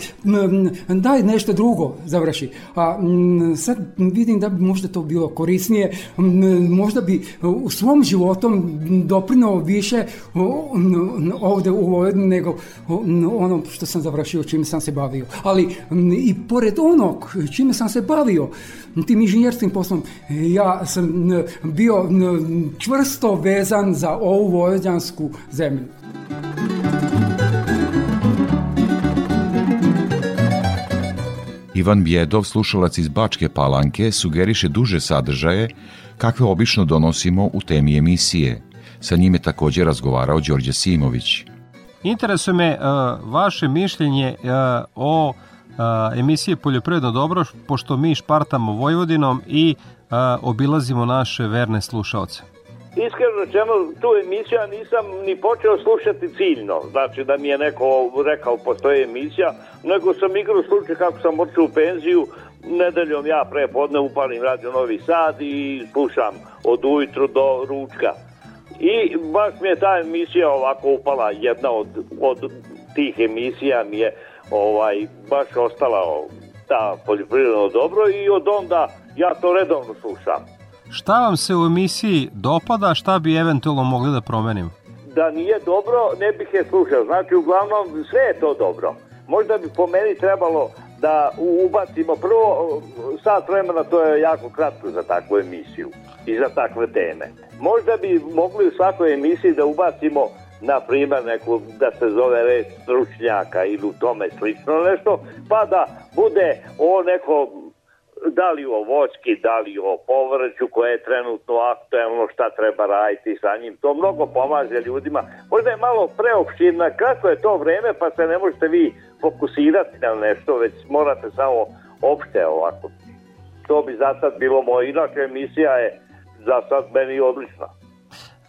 Speaker 16: daj nešto drugo završi. A sad vidim da bi možda to bilo korisnije, možda bi u svom životom doprinao više ovde u Vojvodini nego ono što sam završio, čime sam se bavio. Ali i pored onog čime sam se bavio, tim inženjerskim poslom, ja sam bio čvrsto vezan za ovu vojvođansku zemlju.
Speaker 2: Ivan Bjedov, slušalac iz Bačke palanke, sugeriše duže sadržaje kakve obično donosimo u temi emisije. Sa njime takođe razgovarao Đorđe Simović.
Speaker 15: Interesuje me uh, vaše mišljenje uh, o emisije Poljoprivredno dobro, pošto mi špartamo Vojvodinom i obilazimo naše verne slušalce.
Speaker 17: Iskreno rečeno, tu emisiju ja nisam ni počeo slušati ciljno, znači da mi je neko rekao postoje emisija, nego sam igrao slučaj kako sam otišao u penziju, nedeljom ja pre podne upalim Radio Novi Sad i slušam od ujutru do ručka. I baš mi je ta emisija ovako upala, jedna od, od tih emisija mi je ovaj, baš ostala ta poljoprivredno dobro i od onda ja to redovno slušam.
Speaker 15: Šta vam se u emisiji dopada, šta bi eventualno mogli da promenimo?
Speaker 17: Da nije dobro, ne bih je slušao. Znači, uglavnom, sve je to dobro. Možda bi po meni trebalo da ubacimo prvo sat vremena, to je jako kratko za takvu emisiju i za takve teme. Možda bi mogli u svakoj emisiji da ubacimo na primjer neku da se zove reč stručnjaka ili u tome slično nešto, pa da bude o neko da li o voćki, da li o povrću koje je trenutno aktuelno, šta treba raditi sa njim. To mnogo pomaže ljudima. Možda je malo preopširna kako je to vreme, pa se ne možete vi fokusirati na nešto, već morate samo opšte ovako. To bi za sad bilo moje. Inače, emisija je za sad meni odlična.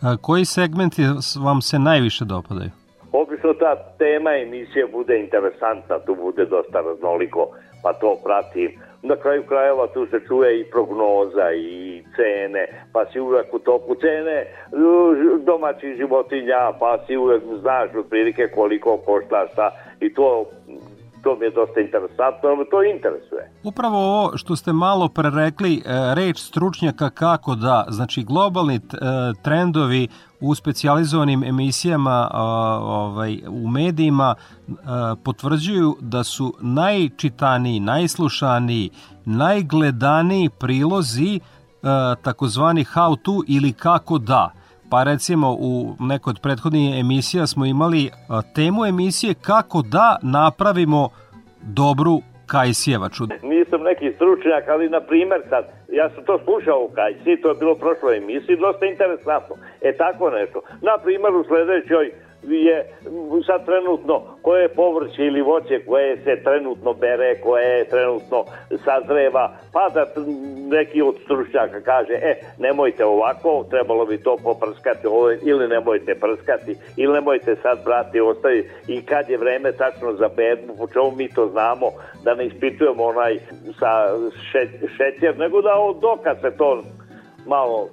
Speaker 15: A koji segmenti vam se najviše dopadaju?
Speaker 17: Obično ta tema emisije bude interesantna, tu bude dosta raznoliko, pa to pratim na kraju krajeva tu se čuje i prognoza i cene, pa si uvek u toku cene domaćih životinja, pa si uvek znaš otprilike koliko košta šta i to to mi je dosta interesantno, to interesuje.
Speaker 15: Upravo ovo što ste malo prerekli, e, reč stručnjaka kako da, znači globalni e, trendovi u specijalizovanim emisijama ovaj, u medijima potvrđuju da su najčitaniji, najslušaniji, najgledaniji prilozi takozvani how to ili kako da. Pa recimo u nekoj od prethodnih emisija smo imali temu emisije kako da napravimo dobru Kajsijevaču.
Speaker 17: Nisam neki stručnjak, ali na primer sad, ja sam to slušao u Kajsi, to je bilo prošlo emisiji, dosta interesantno. E tako nešto. Na primer u sledećoj je sad trenutno koje povrće ili voće koje se trenutno bere, koje trenutno sazreva, pa da neki od stručnjaka kaže, e, nemojte ovako, trebalo bi to poprskati ili nemojte prskati, ili nemojte sad brati, ostavi. I kad je vreme tačno za berbu, po čemu mi to znamo, da ne ispitujemo onaj sa šećer, nego da dokad se to malo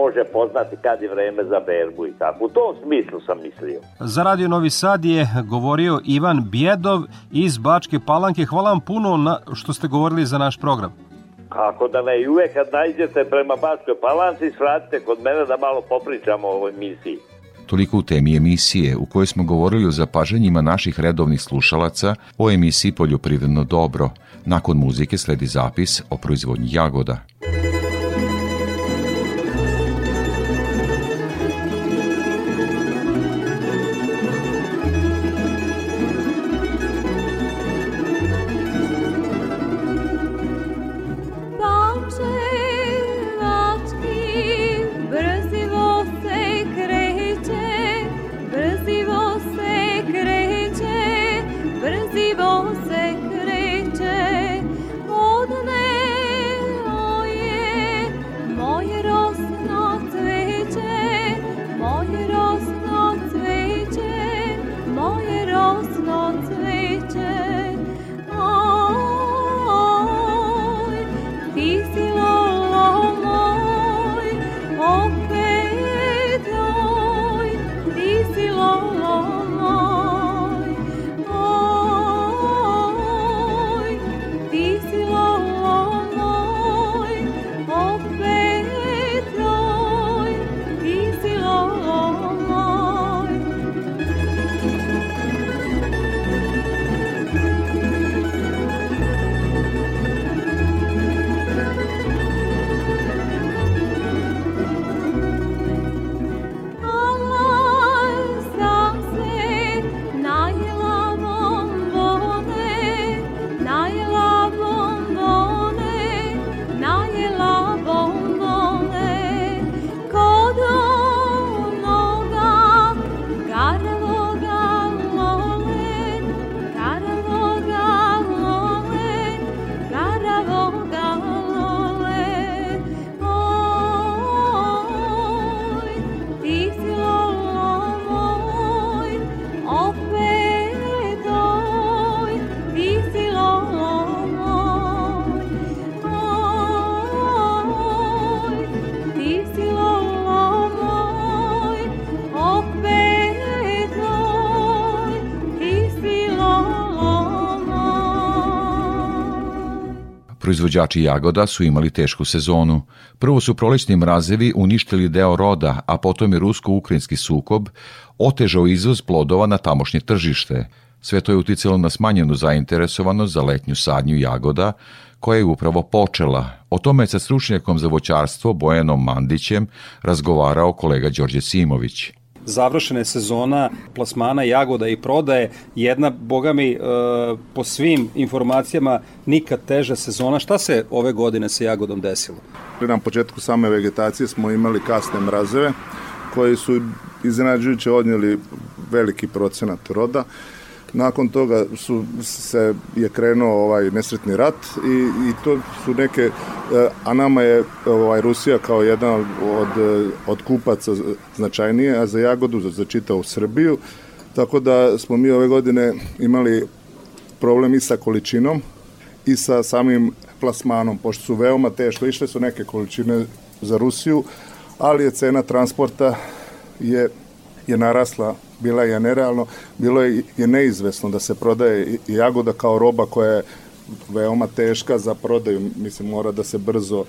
Speaker 17: može poznati kad je vreme za berbu i tako. U tom smislu sam mislio.
Speaker 15: Za Radio Novi Sad je govorio Ivan Bjedov iz Bačke Palanke. Hvala vam puno na što ste govorili za naš program.
Speaker 17: Kako da ne, i uvek kad najđete prema Bačkoj Palanci, svratite kod mene da malo popričamo o ovoj misiji.
Speaker 18: Toliko u temi emisije u kojoj smo govorili o zapažanjima naših redovnih slušalaca o emisiji Poljoprivredno dobro. Nakon muzike sledi zapis o proizvodnji jagoda. Proizvođači jagoda su imali tešku sezonu. Prvo su prolećni mrazevi uništili deo roda, a potom je rusko-ukrajinski sukob otežao izvoz plodova na tamošnje tržište. Sve to je uticalo na smanjenu zainteresovanost za letnju sadnju jagoda, koja je upravo počela. O tome je sa stručnjakom za voćarstvo Bojanom Mandićem razgovarao kolega Đorđe Simović.
Speaker 15: Završene sezona plasmana jagoda i prodaje, jedna, boga mi, e, po svim informacijama, nikad teža sezona. Šta se ove godine sa jagodom desilo?
Speaker 19: Na početku same vegetacije smo imali kasne mrazeve, koji su iznenađujuće odnijeli veliki procenat roda. Nakon toga su se je krenuo ovaj nesretni rat i, i to su neke eh, a nama je ovaj Rusija kao jedan od, od kupaca značajnije, a za jagodu za, za čitavu Srbiju. Tako da smo mi ove godine imali problem i sa količinom i sa samim plasmanom, pošto su veoma teško, išle su neke količine za Rusiju, ali je cena transporta je, je narasla, bila je nerealno, bilo je, je neizvesno da se prodaje jagoda kao roba koja je veoma teška za prodaju, mislim mora da se brzo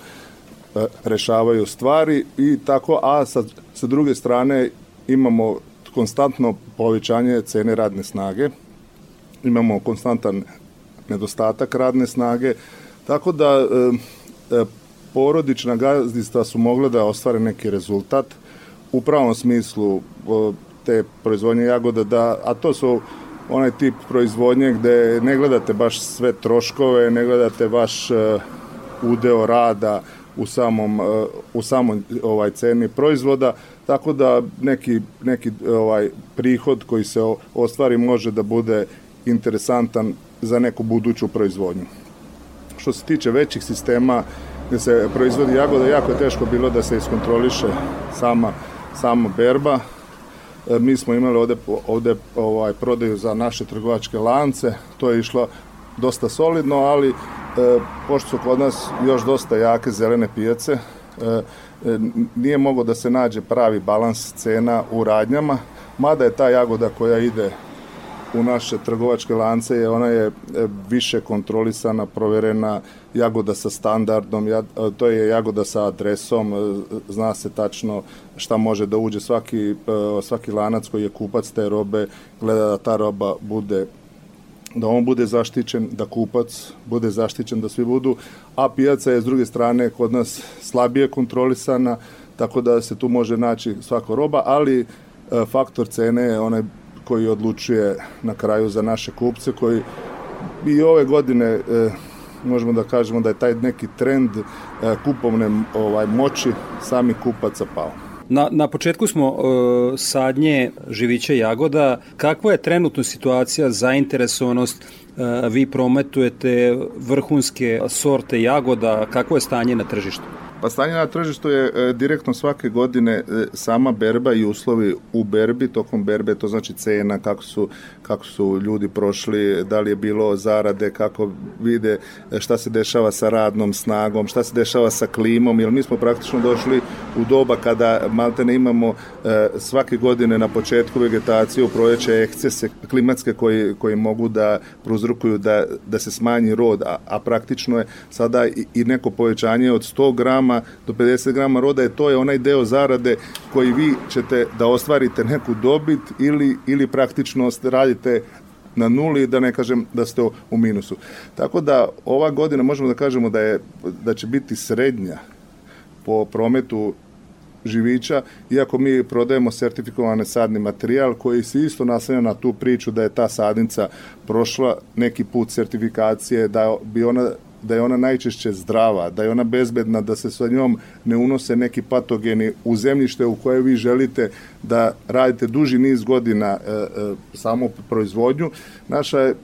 Speaker 19: e, rešavaju stvari i tako, a sa, sa druge strane imamo konstantno povećanje cene radne snage, imamo konstantan nedostatak radne snage, tako da e, e, porodična gazdinstva su mogle da ostvare neki rezultat u pravom smislu te proizvodnje jagoda, da, a to su onaj tip proizvodnje gde ne gledate baš sve troškove, ne gledate baš uh, udeo rada u samom, uh, u samom ovaj ceni proizvoda, tako da neki, neki ovaj prihod koji se ostvari može da bude interesantan za neku buduću proizvodnju. Što se tiče većih sistema gde se proizvodi jagoda, jako je teško bilo da se iskontroliše sama, sama berba. E, mi smo imali ovde, ovde ovaj, prodaju za naše trgovačke lance, to je išlo dosta solidno, ali e, pošto su kod nas još dosta jake zelene pijace, e, nije mogo da se nađe pravi balans cena u radnjama, mada je ta jagoda koja ide u naše trgovačke lance je ona je više kontrolisana, proverena jagoda sa standardom, to je jagoda sa adresom, zna se tačno šta može da uđe svaki, svaki lanac koji je kupac te robe, gleda da ta roba bude da on bude zaštićen, da kupac bude zaštićen, da svi budu, a pijaca je s druge strane kod nas slabije kontrolisana, tako da se tu može naći svako roba, ali faktor cene je onaj koji odlučuje na kraju za naše kupce koji i ove godine e, možemo da kažemo da je taj neki trend e, kupovne ovaj moći sami kupaca pao.
Speaker 15: Na, na početku smo e, sadnje živića jagoda. Kakva je trenutno situacija, zainteresovanost? E, vi prometujete vrhunske sorte jagoda. Kakvo je stanje na tržištu?
Speaker 19: Pa stanje na tržištu je e, direktno svake godine e, sama berba i uslovi u berbi, tokom berbe, to znači cena, kako su, kako su ljudi prošli, da li je bilo zarade, kako vide e, šta se dešava sa radnom snagom, šta se dešava sa klimom, jer mi smo praktično došli u doba kada malte ne imamo svake godine na početku vegetacije u projeće ekscese klimatske koji, koji mogu da prouzrukuju da, da se smanji rod, a, a praktično je sada i, i neko povećanje od 100 grama grama do 50 grama roda je to je onaj deo zarade koji vi ćete da ostvarite neku dobit ili, ili praktično radite na nuli, da ne kažem da ste u minusu. Tako da ova godina možemo da kažemo da, je, da će biti srednja po prometu živića, iako mi prodajemo sertifikovane sadni materijal koji se isto naslanja na tu priču da je ta sadnica prošla neki put sertifikacije, da bi ona da je ona najčešće zdrava, da je ona bezbedna, da se sa njom ne unose neki patogeni u zemljište u koje vi želite da radite duži niz godina e, e, samo proizvodnju. Naša je,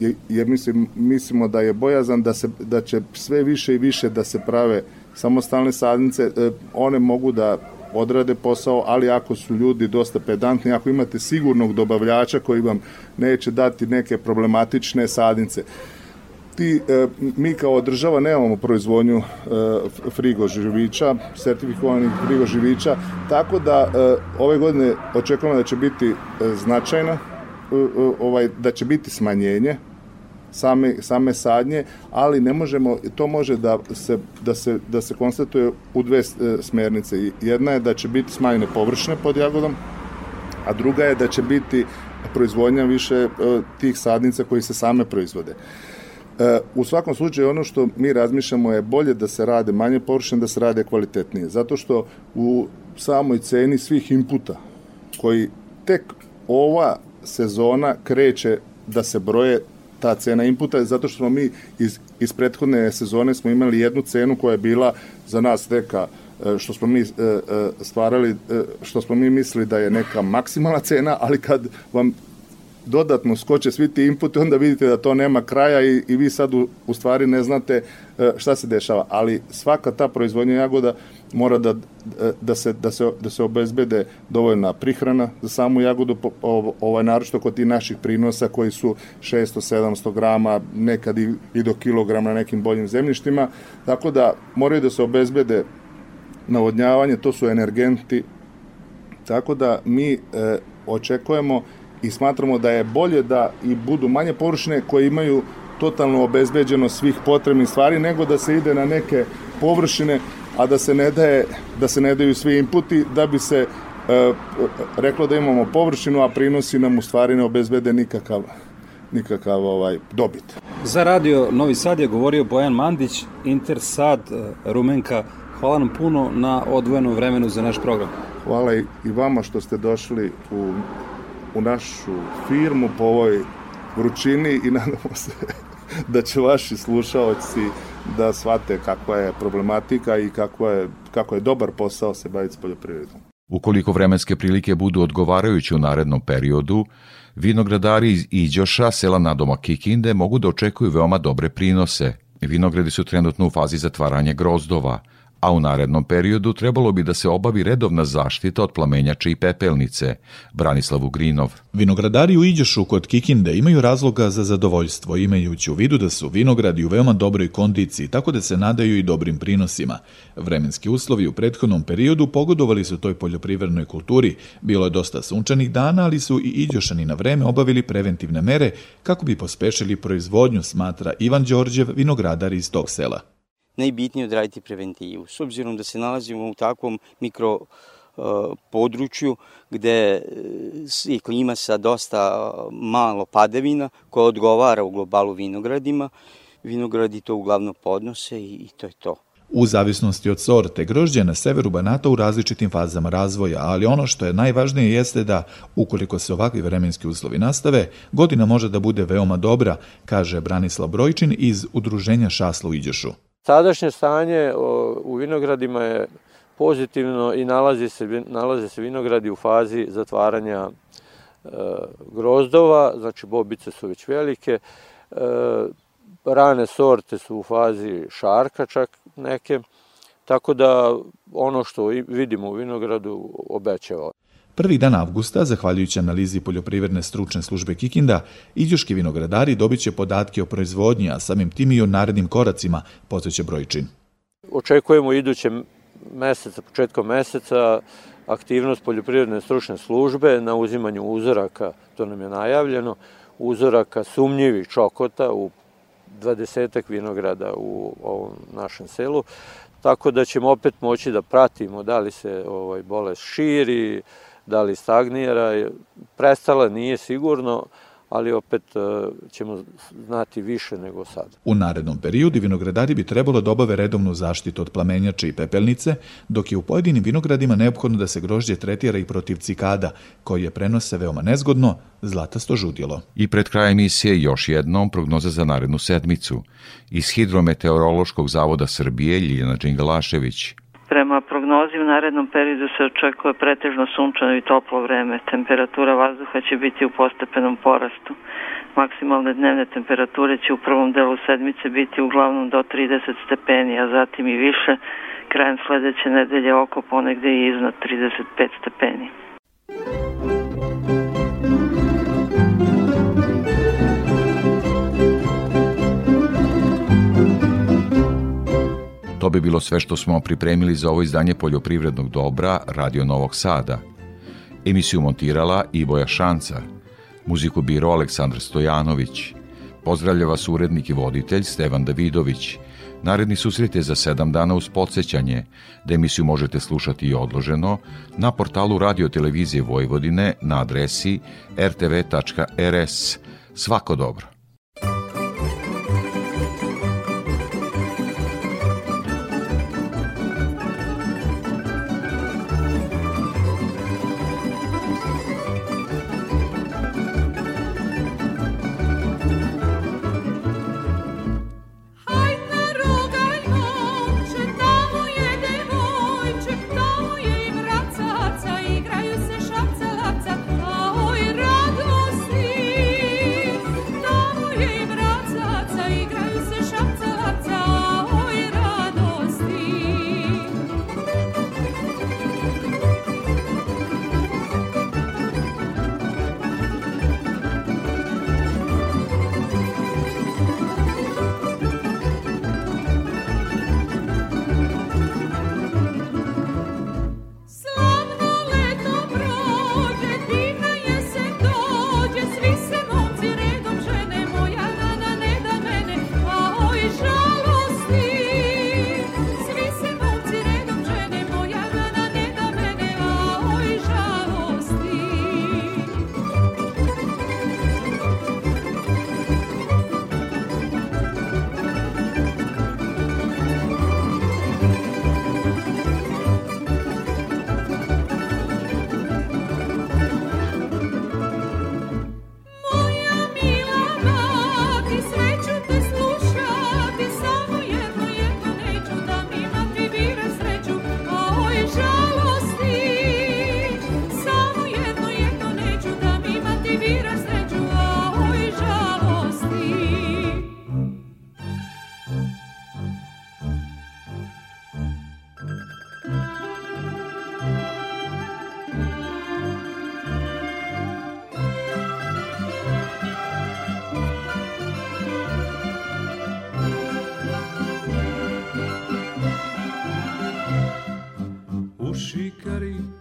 Speaker 19: je, je mislim, mislimo da je bojazan da, se, da će sve više i više da se prave samostalne sadnice, e, one mogu da odrade posao, ali ako su ljudi dosta pedantni, ako imate sigurnog dobavljača koji vam neće dati neke problematične sadnice, ti, e, mi kao država nemamo proizvodnju e, frigo živića, sertifikovanih frigo živića, tako da ove godine očekujemo da će biti značajna, ovaj, da će biti smanjenje same, same sadnje, ali ne možemo, to može da se, da se, da se konstatuje u dve smernice. Jedna je da će biti smanjene površine pod jagodom, a druga je da će biti proizvodnja više tih sadnica koji se same proizvode. E, u svakom slučaju ono što mi razmišljamo je bolje da se rade manje površine, da se rade kvalitetnije. Zato što u samoj ceni svih inputa koji tek ova sezona kreće da se broje ta cena inputa, zato što smo mi iz, iz prethodne sezone smo imali jednu cenu koja je bila za nas neka e, što smo mi e, e, stvarali, što smo mi mislili da je neka maksimalna cena, ali kad vam dodatno skoče svi ti inputi, onda vidite da to nema kraja i, i vi sad u, u stvari ne znate šta se dešava. Ali svaka ta proizvodnja jagoda mora da, da, se, da, se, da se obezbede dovoljna prihrana za samu jagodu, ovaj, naročito kod tih naših prinosa koji su 600-700 grama, nekad i, i do kilograma na nekim boljim zemljištima, tako da moraju da se obezbede navodnjavanje, to su energenti, tako da mi e, očekujemo i smatramo da je bolje da i budu manje površine koje imaju totalno obezbeđeno svih potrebnih stvari nego da se ide na neke površine a da se ne daje da se ne daju svi inputi da bi se e, reklo da imamo površinu a prinosi nam u stvari ne obezbede nikakav nikakav ovaj dobit.
Speaker 15: Za radio Novi Sad je govorio Bojan Mandić, Intersad, e, Rumenka. Hvala nam puno na odvojenom vremenu za naš program.
Speaker 19: Hvala i vama što ste došli u, u našu firmu po ovoj vrućini i nadamo se da će vaši slušalci da shvate kakva je problematika i kako je, kako je dobar posao se baviti s poljoprivredom.
Speaker 2: Ukoliko vremenske prilike budu odgovarajuće u narednom periodu, vinogradari iz Iđoša, sela nadoma Kikinde, mogu da očekuju veoma dobre prinose. Vinogradi su trenutno u fazi zatvaranja grozdova – a u narednom periodu trebalo bi da se obavi redovna zaštita od plamenjače i pepelnice. Branislav Ugrinov.
Speaker 20: Vinogradari u Iđošu kod Kikinde imaju razloga za zadovoljstvo, imajući u vidu da su vinogradi u veoma dobroj kondiciji, tako da se nadaju i dobrim prinosima. Vremenski uslovi u prethodnom periodu pogodovali su toj poljoprivrednoj kulturi. Bilo je dosta sunčanih dana, ali su i Iđošani na vreme obavili preventivne mere kako bi pospešili proizvodnju, smatra Ivan Đorđev, vinogradar iz tog sela
Speaker 21: najbitnije odraditi preventivu. S obzirom da se nalazimo u takvom mikro uh, području gde je klima sa dosta uh, malo padavina koja odgovara u globalu vinogradima, vinogradi to uglavnom podnose i, to je to.
Speaker 20: U zavisnosti od sorte, grožđe na severu Banata u različitim fazama razvoja, ali ono što je najvažnije jeste da, ukoliko se ovakvi vremenski uslovi nastave, godina može da bude veoma dobra, kaže Branislav Brojčin iz Udruženja Šasla u Iđošu.
Speaker 22: Sadašnje stanje u vinogradima je pozitivno i nalazi se, nalaze se vinogradi u fazi zatvaranja e, grozdova, znači bobice su već velike, e, rane sorte su u fazi šarka čak neke, tako da ono što vidimo u vinogradu obećava.
Speaker 20: Prvi dan avgusta, zahvaljujući analizi poljoprivredne stručne službe Kikinda, iđoški vinogradari dobit će podatke o proizvodnji, a samim tim i o narednim koracima, posveće brojčin.
Speaker 22: Očekujemo iduće meseca, početkom meseca, aktivnost poljoprivredne stručne službe na uzimanju uzoraka, to nam je najavljeno, uzoraka sumnjivih čokota u dvadesetak vinograda u ovom našem selu, tako da ćemo opet moći da pratimo da li se ovaj bolest širi, da li stagnira, prestala nije sigurno, ali opet e, ćemo znati više nego sad.
Speaker 20: U narednom periodu vinogradari bi trebalo da obave redovnu zaštitu od plamenjače i pepelnice, dok je u pojedinim vinogradima neophodno da se grožđe tretira i protiv cikada, koji je prenose veoma nezgodno, zlatasto žudjelo.
Speaker 2: I pred krajem emisije još jednom prognoza za narednu sedmicu. Iz Hidrometeorološkog zavoda Srbije Ljiljana Đingalašević.
Speaker 3: Prema prognozi u narednom periodu se očekuje pretežno sunčano i toplo vreme. Temperatura vazduha će biti u postepenom porastu. Maksimalne dnevne temperature će u prvom delu sedmice biti uglavnom do 30 stepeni, a zatim i više. Krajem sledeće nedelje oko ponegde i iznad 35 stepeni.
Speaker 2: To bi bilo sve što smo pripremili za ovo izdanje poljoprivrednog dobra Radio Novog Sada. Emisiju montirala Ivoja Šanca, muziku biro Aleksandar Stojanović. Pozdravlja vas urednik i voditelj Stevan Davidović. Naredni susret je za sedam dana uz podsjećanje, da emisiju možete slušati i odloženo na portalu Radio Televizije Vojvodine na adresi rtv.rs. Svako dobro!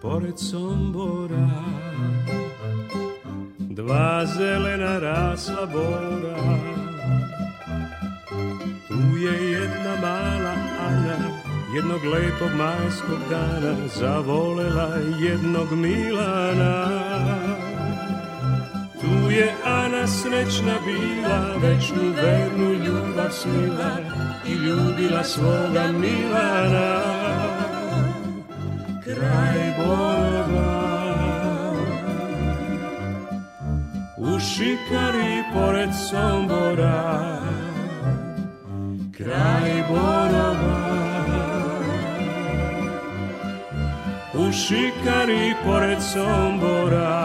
Speaker 23: Pored Sombora Dva zelena rasla bora. Tu je jedna mala Ana Jednog lepog majskog dana Zavolela jednog Milana. Tu je Ana srećna bila Večnu vernu ljubav smila I ljubila svoga Milana Kraj Borova U šikari pored Sombora Kraj Borova. U šikari pored Sombora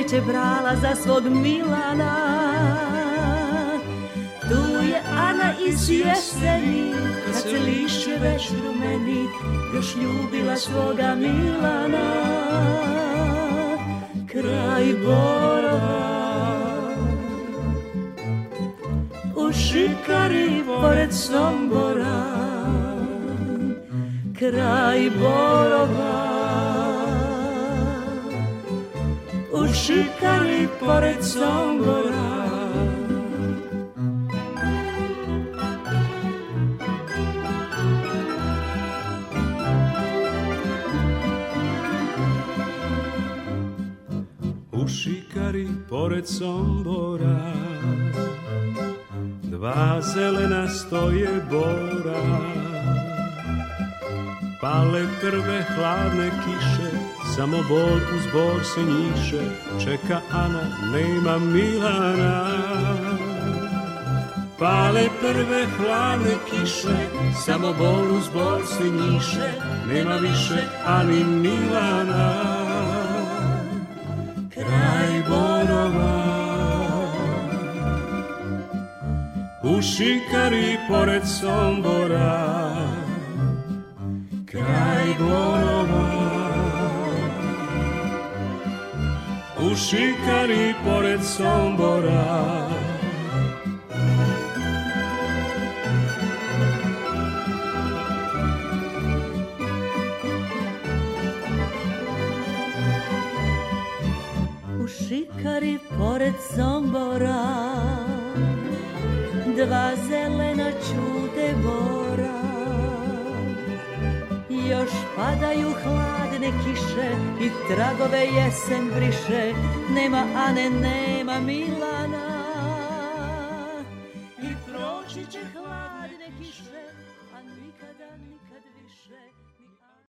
Speaker 18: Cveće brala za svog Milana. Tu je Ana iz jeseni Kad se lišće već rumeni Još ljubila svoga Milana. Kraj Borova. U šikari pored Sombora. Kraj Borova U šikari pored Sombora.
Speaker 23: U šikari pored Sombora Dva zelena stoje bora. Pale prve hladne kiše Samo bor uz bor se njiše Čeka Ana, nema Milana. Pale prve hladne kiše Samo bor uz bor se njiše Nema više ani Milana. Kraj Borova. U šikari pored Sombora. Kraj Borova U šikari pored Sombora.
Speaker 18: U šikari pored Sombora Dva zelena čute bora Još padaju hladne kiše I tragove jesen briše. Nema Ane, nema Milana. I proći će hladne kiše A nikada, nikad više